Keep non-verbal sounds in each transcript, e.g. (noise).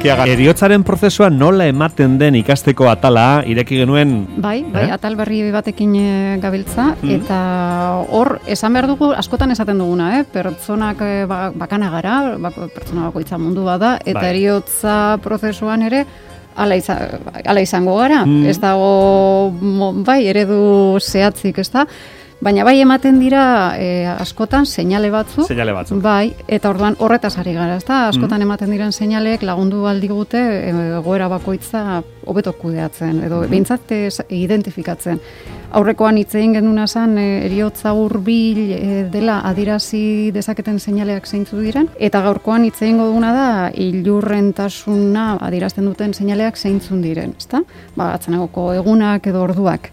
Ederkia Eriotzaren prozesua nola ematen den ikasteko atala, ireki genuen... Bai, bai, eh? atal berri batekin e, gabiltza, mm. eta hor, esan behar dugu, askotan esaten duguna, eh? pertsonak e, bakana gara, bak, pertsona bakoitza mundu bada, eta bai. eriotza prozesuan ere, Ala, izango gara, mm. ez dago, bai, eredu zehatzik, ez da, Baina bai ematen dira e, askotan seinale batzu. Seinale batzu. Bai, eta orduan horretaz ari gara, ezta? Askotan mm ematen diren seinaleek lagundu aldi gute egoera bakoitza hobeto kudeatzen edo mm -hmm. identifikatzen. Aurrekoan hitz egin genuna san e, eriotza hurbil e, dela adirazi dezaketen seinaleak zeintzu diren eta gaurkoan hitz egingo duguna da ilurrentasuna adirazten duten seinaleak zeintzun diren, ezta? Ba, egunak edo orduak.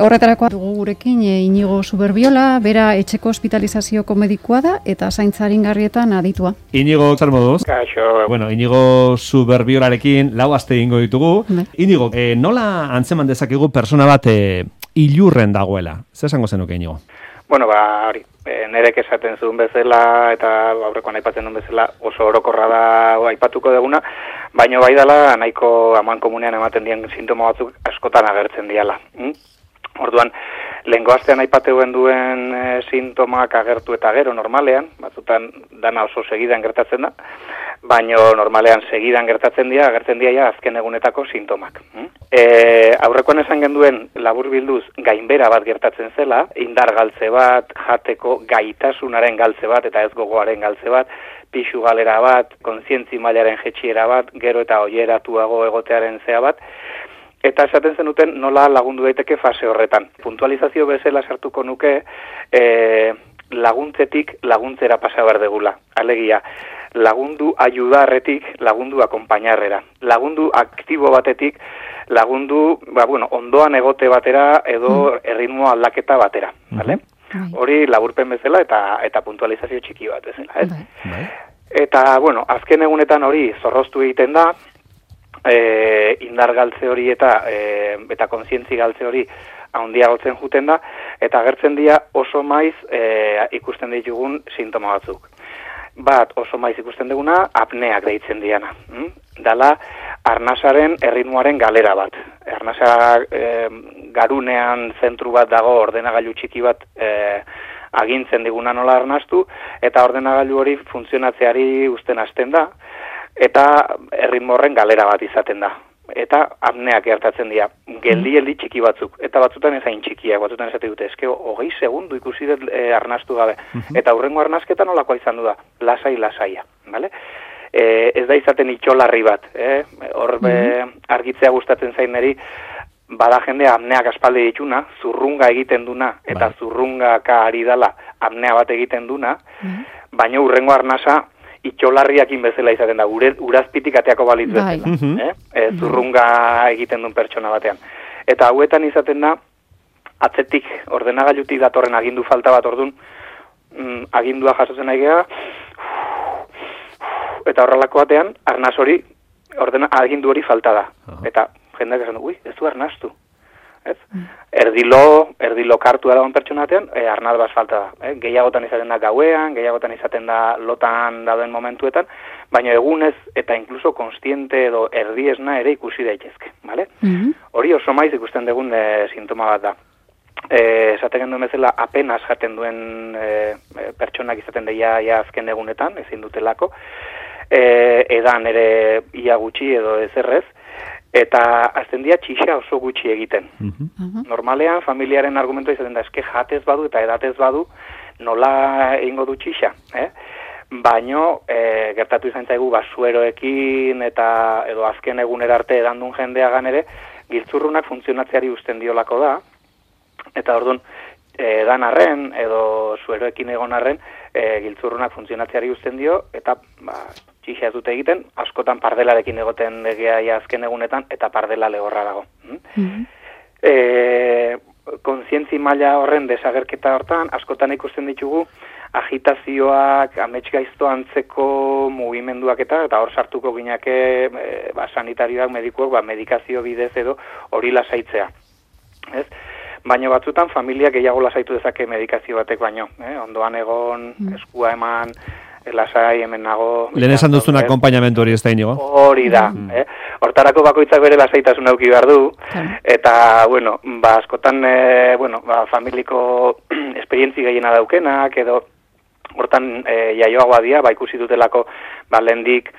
Horretarako dugu gurekin e, Inigo Suberbiola, bera etxeko hospitalizazioko medikua da eta zaintzarin garrietan aditua. Inigo, zer moduz? Kaixo. Bueno, Inigo Suberbiolarekin lau aste ingo ditugu. Ne. Inigo, e, nola antzeman dezakegu persona bat e, ilurren dagoela? Zer esango zenuke, Inigo? Bueno, ba, hori, e, nerek esaten zuen bezala eta aurrekoan aipatzen duen bezala oso orokorra da aipatuko deguna, baino bai dela nahiko aman komunean ematen dien sintoma batzuk askotan agertzen diala. Hm? Orduan, lehenko astean aipateuen duen e, sintomak agertu eta gero normalean, batzutan dana oso segidan gertatzen da, baino normalean segidan gertatzen dira, agertzen dira ja azken egunetako sintomak. E, aurrekoan esan genduen labur bilduz gainbera bat gertatzen zela, indar galtze bat, jateko gaitasunaren galtze bat eta ez gogoaren galtze bat, pixu galera bat, konzientzi mailaren jetxiera bat, gero eta oieratuago egotearen zea bat, Eta esaten zenuten nola lagundu daiteke fase horretan. Puntualizazio bezala sartuko nuke e, laguntzetik laguntzera pasa behar degula. Alegia, lagundu ayudarretik lagundu akompainarrera. Lagundu aktibo batetik lagundu ba, bueno, ondoan egote batera edo mm. erritmo aldaketa batera. Mm -hmm. Hori laburpen bezala eta eta puntualizazio txiki bat bezala. Ez? Bai. bai. Eta, bueno, azken egunetan hori zorroztu egiten da, e, indar galtze hori eta e, eta kontzientzi galtze hori handia gotzen juten da, eta agertzen dira oso maiz e, ikusten ditugun sintoma batzuk. Bat, oso maiz ikusten duguna, apneak deitzen diana. Hm? Dala, arnasaren erritmoaren galera bat. Arnasa e, garunean zentru bat dago ordenagailu txiki bat e, agintzen diguna nola arnastu, eta ordenagailu hori funtzionatzeari usten hasten da, eta erritmorren galera bat izaten da. Eta apneak gertatzen dira, geldi txiki batzuk, eta batzutan ezain txikiak, batzutan esate dute, eske hogei segundu ikusi dut e, arnastu gabe. Eta hurrengo arnasketan nolakoa izan du da, lasai lasaia, bale? E, ez da izaten itxolarri bat, eh? hor mm argitzea gustatzen zain neri, bada jende apneak aspalde dituna, zurrunga egiten duna, eta bai. zurrunga ka ari dala apnea bat egiten duna, mm baina hurrengo arnasa itxolarriakin bezala izaten da, ure, urazpitik ateako balitz bai. bezala, mhm. eh? e, zurrunga egiten duen pertsona batean. Eta hauetan izaten da, atzetik ordenagailutik datorren agindu falta bat ordun, mm, agindua jasotzen nahi geha, eta horrelako batean, arnaz hori, ordena, agindu hori falta da. Eta jendeak esan du, ui, ez du arnaztu ez? Mm. Erdilo, erdilo kartu da pertsonatean, e, arnaz bat falta da. Eh? Gehiagotan izaten da gauean, gehiagotan izaten da lotan dauden momentuetan, baina egunez eta inkluso konstiente edo erdiesna ere ikusi daitezke, bale? Mm Hori oso maiz ikusten dugun e, sintoma bat da. E, esaten duen bezala apenas jaten duen e, pertsonak izaten daia ja azken egunetan, ezin dutelako, e, edan ere ia gutxi edo ezerrez, eta azten dia txixa oso gutxi egiten. Mhm. Normalean, familiaren argumentu izaten da, eske jatez badu eta edatez badu, nola egingo du txixa, eh? Baino, e, gertatu izan zaigu, basueroekin eta edo azken egunera arte edandun jendeagan ere, giltzurrunak funtzionatzeari usten diolako da, eta orduan, edan arren, edo sueroekin egon arren, e, giltzurrunak funtzionatzeari usten dio, eta ba, txixa dute egiten, askotan pardelarekin egoten egea azken egunetan, eta pardela lehorra dago. Mm -hmm. e, konzientzi maila horren desagerketa hortan, askotan ikusten ditugu, agitazioak, amets gaizto antzeko mugimenduak eta, eta hor sartuko gineke, e, ba, sanitarioak, medikuak, ba, medikazio bidez edo hori lasaitzea. Ez? Baina batzutan familia gehiago lasaitu dezake medikazio batek baino, eh? ondoan egon, mm. eskua eman, lasai hemen nago. Lehen esan duzun akompainamentu hori ez da inigo? Hori da, mm. eh? Hortarako bakoitzak bere lasaitasun auki behar du, eta, bueno, ba, askotan, e, bueno, ba, familiko (clears throat) esperientzi gehiena daukenak, edo, hortan e, jaioagoa dia, ba, ikusi dutelako, ba, lendik,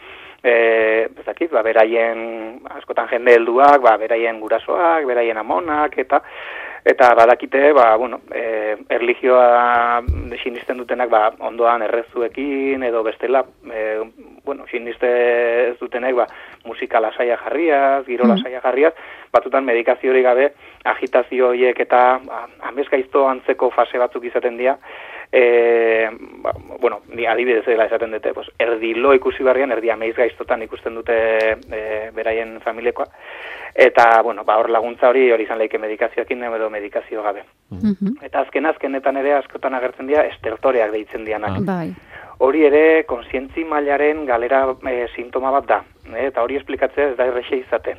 e, bezakit, ba, beraien, askotan jende helduak, ba, beraien gurasoak, beraien amonak, eta, eta badakite, ba, bueno, e, erligioa sinisten dutenak, ba, ondoan errezuekin, edo bestela, e, bueno, siniste ez dutenek, ba, musika lasaia jarriaz, giro mm. lasaia jarriaz, batutan medikazio hori gabe, agitazio horiek eta ba, amezgaizto antzeko fase batzuk izaten dira, e, ba, bueno, ni adibidez dela esaten dute, pues, erdi lo ikusi barrian, erdi ameiz gaiztotan ikusten dute e, beraien familiekoa, eta, bueno, ba, hor laguntza hori hori izan leike medikazioakin edo medikazio gabe. Mm Eta azken azkenetan ere askotan agertzen dira estertoreak deitzen dianak. Ah. Bai. Hori ere konsientzi mailaren galera e, sintoma bat da, e, eta hori esplikatzea ez da errexe izaten.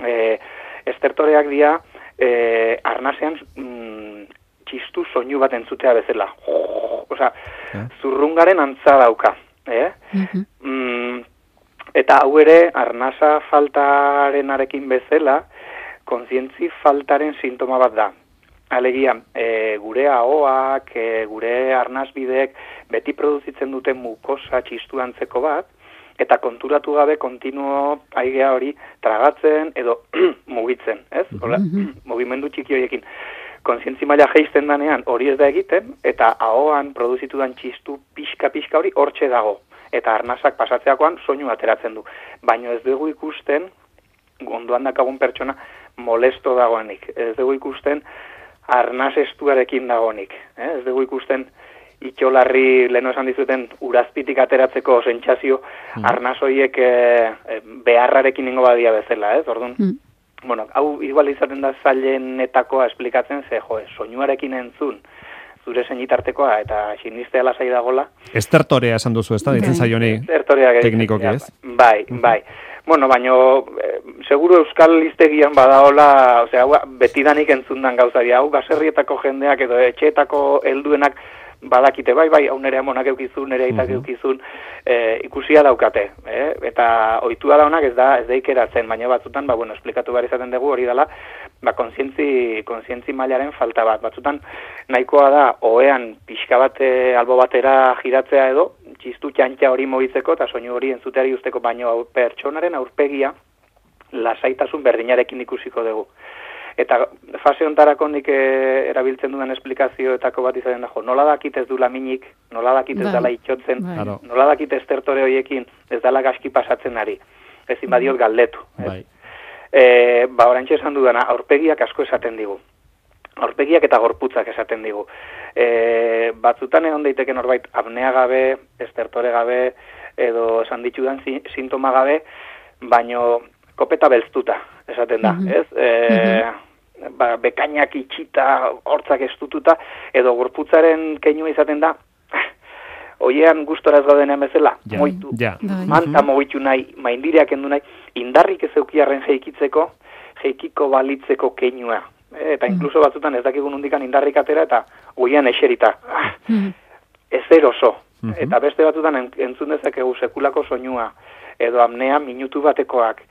E, estertoreak dira e, arnasean mm, txistu soinu bat entzutea bezala. (laughs) Osa, eh? zurrungaren antza dauka. Eh? Mm eta hau ere, arnasa faltaren arekin bezala, konzientzi faltaren sintoma bat da. Alegia, e, gure ahoak, e, gure arnazbideek beti produzitzen duten mukosa txistu antzeko bat, eta konturatu gabe kontinuo aigea hori tragatzen edo (clears throat) mugitzen, ez? Hola, (clears throat) mugimendu txiki horiekin konsientzi maila geizten danean hori ez da egiten, eta ahoan produzitu dan txistu pixka-pixka hori hortxe dago. Eta arnasak pasatzeakoan soinu ateratzen du. Baina ez dugu ikusten, gondoan dakagun pertsona, molesto dagoenik. Ez dugu ikusten, arnaz estuarekin dagoenik. Eh? Ez dugu ikusten, itxolarri leno esan dizuten urazpitik ateratzeko sentsazio mm. arnazoiek e, beharrarekin ingo badia bezala, ez? Orduan, mm bueno, hau igual izaten da zailenetakoa esplikatzen, ze jo, soinuarekin entzun, zure senitartekoa eta sinistea lasai dagola. Estertorea esan duzu, ez da, ditzen zaioni teknikoki ez? Bai, bai. Bueno, baino, eh, seguro euskal iztegian badaola, osea, betidanik entzundan gauzaria, hau gaserrietako jendeak edo etxeetako helduenak badakite bai bai hau nere amonak eukizun nere aitak mm eukizun e, ikusia daukate eh? eta ohitua da honak ez da ez daikeratzen baina batzutan ba bueno esplikatu behar izaten dugu hori dela ba kontzientzi kontzientzi mailaren falta bat. Batzutan nahikoa da ohean pixka bat e, albo batera giratzea edo txistu txantxa hori mogitzeko eta soinu hori entzuteari usteko baino pertsonaren aurpegia lasaitasun berdinarekin ikusiko dugu eta fase hontarako nik eh, erabiltzen duen esplikazioetako bat izaten da jo, nola dakit ez du laminik, nola dakit ez bai. dela itxotzen, bai. nola dakit estertore horiekin ez dela gaski pasatzen ari, ezin badiot galdetu. Bai. E, ba, orantxe esan dudana, aurpegiak asko esaten digu. Aurpegiak eta gorputzak esaten digu. E, batzutan egon daiteke norbait apnea gabe, estertore gabe, edo esan ditudan sintoma gabe, baino kopeta belztuta, esaten da, mm ez? E, ba, bekainak itxita, hortzak estututa, edo gorputzaren keinua izaten da, (laughs) oiean gustora ez gaudenean bezala, ja, moitu, ja. Bai. manta mm moitu nahi, maindireak endu nahi, indarrik ez eukiarren jeikitzeko, jeikiko balitzeko keinua. Eta inkluso batzutan ez dakigun undikan indarrik atera eta oiean eserita. Mm (sighs) Ez eroso. Eta beste batzutan entzun dezakegu sekulako soinua, edo amnea minutu batekoak,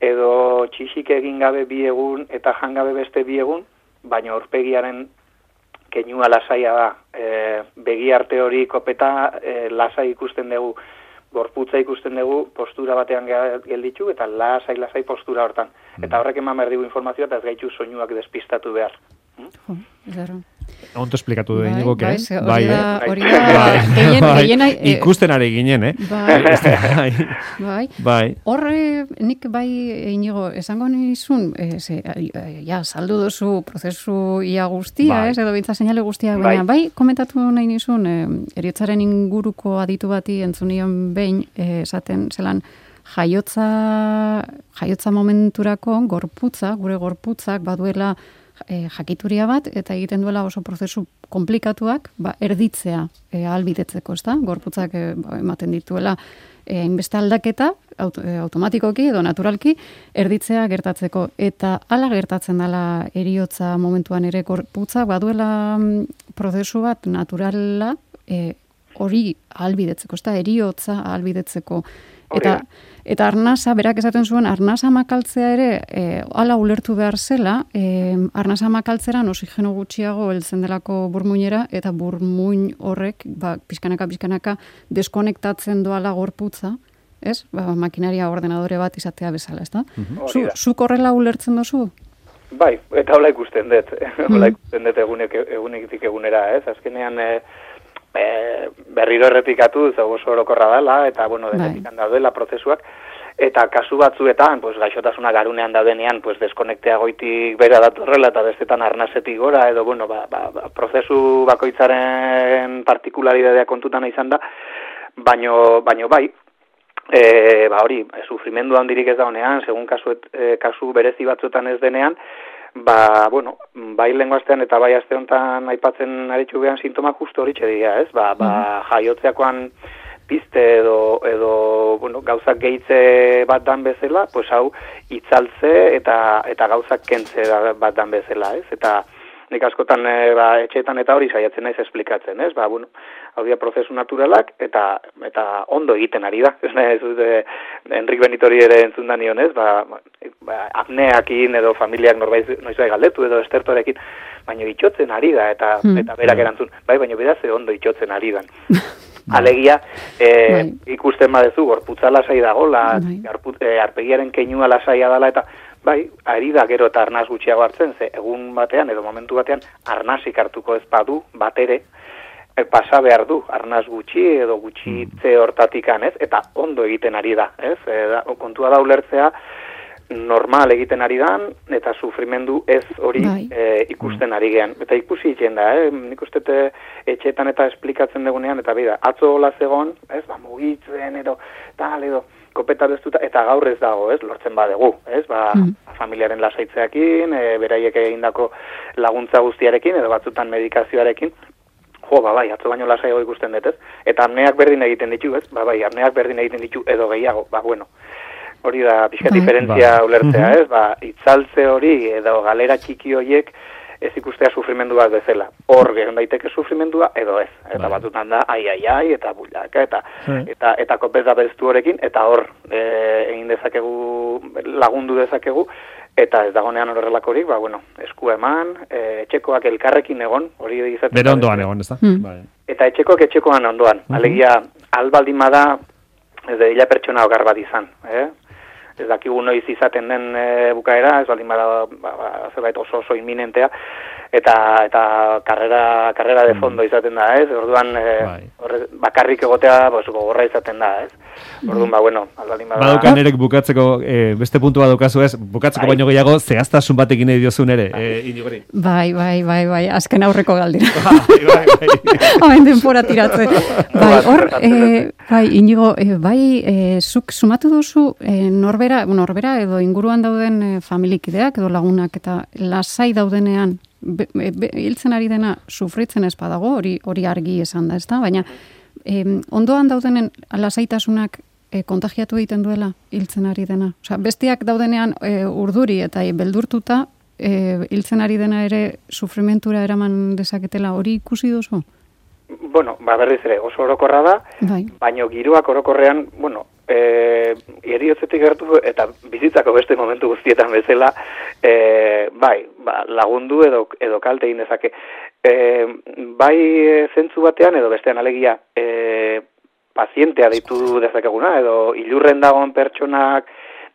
edo txixik egin gabe bi egun eta jangabe beste bi egun, baina aurpegiaren keinua lasaia da. E, begi arte hori kopeta e, lasai ikusten dugu, gorputza ikusten dugu, postura batean gelditu eta lasai lasai postura hortan. Mm. Eta horrek eman berdigu informazioa eta ez gaitu soinuak despistatu behar. Hmm? Ondo esplikatu du inigo, bai, bai, eh? hori da, bai, bai, eh, ikusten ari ginen, eh? Bai, bai, bai. Horre, nik bai, inigo, esango nizun, eh, ze, ja, saldu duzu prozesu ia guztia, bai. ez, edo bintza seinale guztia, bai. baina, bai, komentatu nahi nizun, eh, eriotzaren inguruko aditu bati entzunion behin, eh, esaten, zelan, jaiotza, jaiotza momenturako gorputza, gure gorputzak baduela, e, jakituria bat eta egiten duela oso prozesu komplikatuak ba, erditzea e, albidetzeko, ezta? Gorputzak e, ematen dituela e, inbeste aldaketa auto, e, automatikoki edo naturalki erditzea gertatzeko eta hala gertatzen dela eriotza momentuan ere gorputzak baduela mm, prozesu bat naturala e, hori albidetzeko, ez da, eriotza albidetzeko. Eta, eta arnasa, berak esaten zuen, arnasa makaltzea ere, e, ala ulertu behar zela, e, arnasa makaltzeran osigeno gutxiago heltzen delako burmuinera, eta burmuin horrek, ba, pizkanaka, pizkanaka, deskonektatzen doala gorputza, ez? Ba, makinaria ordenadore bat izatea bezala, ez da? Mm -hmm. Zu, korrela ulertzen dozu? Bai, eta hola ikusten dut, (laughs) hola ikusten dut egunek, egunekitik egunera, ez? Azkenean, e, e, berriro errepikatu, zago oso orokorra dela, eta, bueno, bai. denetik daudela prozesuak, eta kasu batzuetan, pues, gaixotasuna garunean daudenean, pues, deskonektea goitik bera datorrela, eta bestetan arnasetik gora, edo, bueno, ba, ba, ba, prozesu bakoitzaren partikularidadea kontutan izan da, baino, baino bai, e, ba hori, sufrimendu handirik ez da honean, segun kasu, e, kasu berezi batzuetan ez denean, ba, bueno, bai lengo astean eta bai aste honetan aipatzen aritxu behan sintoma justo hori txedia, ez? Ba, ba mhm. jaiotzeakoan piste edo, edo bueno, gauzak gehitze bat dan bezala, pues hau itzaltze eta, eta gauzak kentze bat dan bezala, ez? Eta, nik askotan e, ba, etxeetan eta hori saiatzen naiz esplikatzen, ez? Ba, bueno, hau dira prozesu naturalak eta eta ondo egiten ari da. (laughs) Ez nahi, ez e, Enrik Benitori ere entzun da nion, ez? Ba, ba, apneakin edo familiak norbait noiz bai galdetu edo estertorekin, baina itxotzen ari da eta hmm. eta berak erantzun, bai, baina bera ze ondo itxotzen ari da. (laughs) Alegia, e, bai. ikusten badezu, gorputza lasai dagola, bai. e, arpegiaren keinua lasaia dela, eta Bai, ari da gero eta arnaz gutxiago hartzen, ze egun batean edo momentu batean arnazik hartuko ez badu, bat ere, e, pasa behar du, arnaz gutxi edo gutxitze mm. hortatik ez, eta ondo egiten ari da, ez? E, da, kontua da ulertzea, normal egiten ari dan, eta sufrimendu ez hori bai. e, ikusten ari gean. Eta ikusi egiten da, eh? nik uste etxetan eta esplikatzen dugunean, eta bida, atzo hola zegon, ez, ba, mugitzen edo, tal, edo, kopeta bestuta, eta gaur ez dago, ez, lortzen badegu, ez, ba, mm. familiaren lasaitzeakin, e, beraiek egindako laguntza guztiarekin, edo batzutan medikazioarekin, jo, ba, bai, atzo baino lasaiago ikusten dut, ez, eta amneak berdin egiten ditu, ez, ba, bai, amneak berdin egiten ditu, edo gehiago, ba, bueno, hori da, pixka bai. diferentzia bai. ulertzea, ez, ba, itzaltze hori, edo galera txiki horiek, ez ikustea sufrimendu bat bezala. Hor gehon daiteke sufrimendua edo ez. Eta bai. batutan da, ai, ai, ai, eta bulaka, eta, bai. eta, eta kopeta beztu horrekin, eta hor e, egin dezakegu, lagundu dezakegu, eta ez dagonean horrelakorik, ba, bueno, esku eman, e, etxekoak elkarrekin egon, hori izaten. Bere ondoan egon, ez da? Hmm. Bai. Eta etxekoak etxekoan ondoan. Mm Alegia, albaldimada, ez da, ila pertsona hogar bat izan, eh? Ez dakigu noiz izaten den e, bukaera, ez baldin bada ba, ba, zerbait oso oso inminentea, eta eta karrera, karrera de mm. fondo izaten da, ez? Orduan e, horre, bakarrik egotea pues, gogorra izaten da, ez? Orduan, ba, bueno, aldalin bada... Badukan erek bukatzeko, e, beste puntu badukazu ez, bukatzeko bai. baino gehiago, zehaztasun batekin nahi diozun ere, bai. bai, bai, bai, bai, azken aurreko galdira. (laughs) bai, bai, bai. (laughs) Hamen denpora tiratze. Bai, hor, e, bai, inigo, e, bai, e, zuk sumatu duzu, e, norbera, norbera edo inguruan dauden e, familikideak edo lagunak eta lasai daudenean hiltzen ari dena sufritzen ez badago, hori hori argi esan da, ezta? Baina ondoan daudenen lasaitasunak e, kontagiatu egiten duela hiltzen ari dena. Osea, bestiak daudenean e, urduri eta e, beldurtuta e, hiltzen ari dena ere sufrimentura eraman dezaketela hori ikusi duzu? Bueno, ba berriz ere, oso orokorra da, bai. baino giroak orokorrean, bueno, eh eriotzetik gertu eta bizitzako beste momentu guztietan bezala e, bai, ba, lagundu edo edo kalte egin dezake. E, bai zentzu batean edo bestean alegia e, pazientea ditu dezakeguna edo ilurren dagoen pertsonak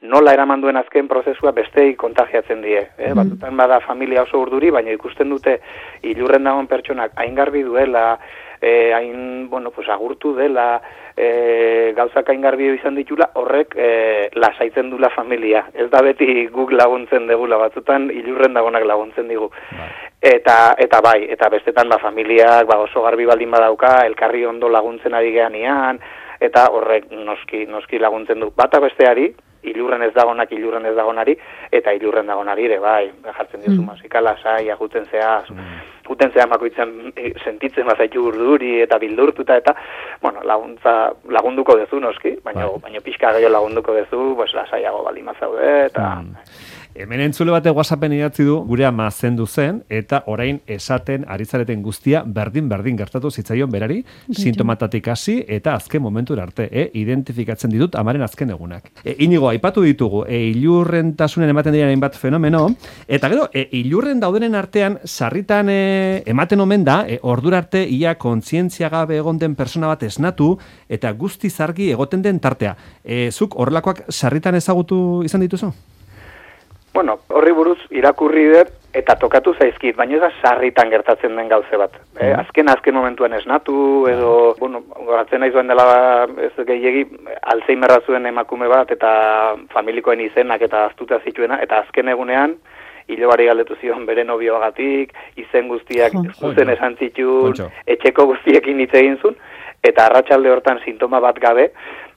nola eraman duen azken prozesua bestei kontagiatzen die. Eh? Mm. Batutan bada familia oso urduri, baina ikusten dute ilurren dagoen pertsonak hain garbi duela, eh, hain, bueno, pues, agurtu dela, e, gauzak aingarbi izan ditula, horrek e, lasaitzen dula familia. Ez da beti guk laguntzen degula batzutan, ilurren dagonak laguntzen digu. Bai. Eta, eta bai, eta bestetan ba, familiak ba, oso garbi baldin badauka, elkarri ondo laguntzen ari gehan eta horrek noski, noski laguntzen du. Bata besteari, ilurren ez dagonak ilurren ez dagonari, eta ilurren dagonari ere, bai, jartzen dizu mm. mazikala, sai, aguten zea, mm puten zean bakoitzen e, sentitzen bazaitu urduri eta bildurtuta eta bueno, laguntza lagunduko dezu noski, baina bai. baina pixka gehiago lagunduko dezu, pues lasaiago bali mazaude eta mm. Hemen entzule bate WhatsAppen idatzi du gure ama zendu zen eta orain esaten ari zareten guztia berdin berdin gertatu zitzaion berari sintomatatik hasi eta azken momentura arte, e, identifikatzen ditut amaren azken egunak. E, inigo aipatu ditugu e, ilurrentasunen ematen diren hainbat fenomeno eta gero e, ilurren daudenen artean sarritan e, ematen omen da e, ordura arte ia kontzientzia gabe egon den persona bat esnatu eta guzti zargi egoten den tartea. E, zuk horrelakoak sarritan ezagutu izan dituzu? Bueno, horri buruz irakurri dut eta tokatu zaizkit, baina ez da sarritan gertatzen den gauze bat. Eh, azken azken momentuan esnatu edo, bueno, goratzen nahi zuen dela ez gehiegi Alzheimerra zuen emakume bat eta familikoen izenak eta aztuta zituena eta azken egunean hilobari galdetu zion bere nobioagatik, izen guztiak zuzen esan zitun, etxeko guztiekin hitz egin zuen, eta arratsalde hortan sintoma bat gabe,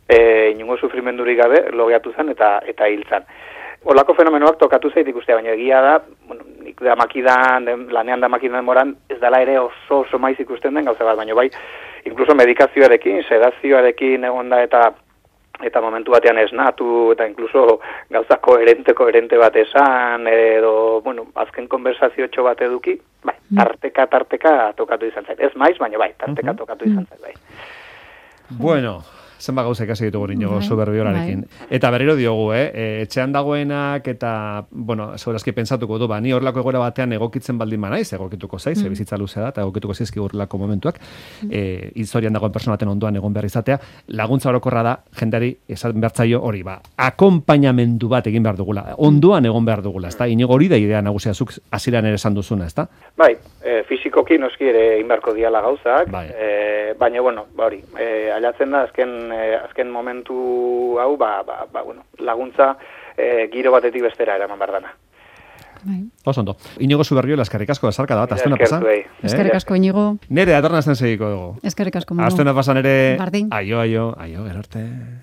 e, inungo sufrimendurik gabe, logeatu zen eta eta hil zen. Olako fenomenoak tokatu zait ikustea, baina egia da, bueno, nik da makidan, den, lanean da makidan moran, ez dela ere oso oso maiz ikusten den gauza bat, baina bai, inkluso medikazioarekin, sedazioarekin egon da eta eta momentu batean esnatu, eta inkluso gauza koherente, koherente bat esan, edo, bueno, azken konversazio txo bat eduki, bai, tarteka, tarteka tokatu izan zait. Ez maiz, baina bai, tarteka tokatu izan zait, bai. Bueno, zenba gauza ikasi ditugu niño Bai, superbiolarekin. Eta berriro diogu, eh? E, etxean dagoenak eta, bueno, segurazki pentsatuko du, ba, ni horrelako egoera batean egokitzen baldin banaiz, egokituko zaiz, mm. bizitza luzea da, eta egokituko zaizki horrelako momentuak, e, historian dagoen persona baten ondoan egon behar izatea, laguntza orokorra da, jendari esan bertzaio hori, ba, akompainamendu bat egin behar dugula, ondoan egon behar dugula, ezta? Inigo hori da idea nagusia zuk hasieran ere esan duzuna, ezta? Bai, e, fizikoki noski ere inbarko diala gauzak, Bai. e, baina, bueno, ba hori, e, ailatzen da azken, e, azken momentu hau, ba, ba, ba, bueno, laguntza e, giro batetik bestera eraman behar dana. Bai. Oso ondo. Inigo zuberrio, eskerrik asko, esarka da aztena pasa. Eh? Eskerrik asko inigo, Nere, atorna zen segiko dugu. eskerrik asko Manu. Aztena pasan ere, Bardin. aio, aio, aio, gerarte.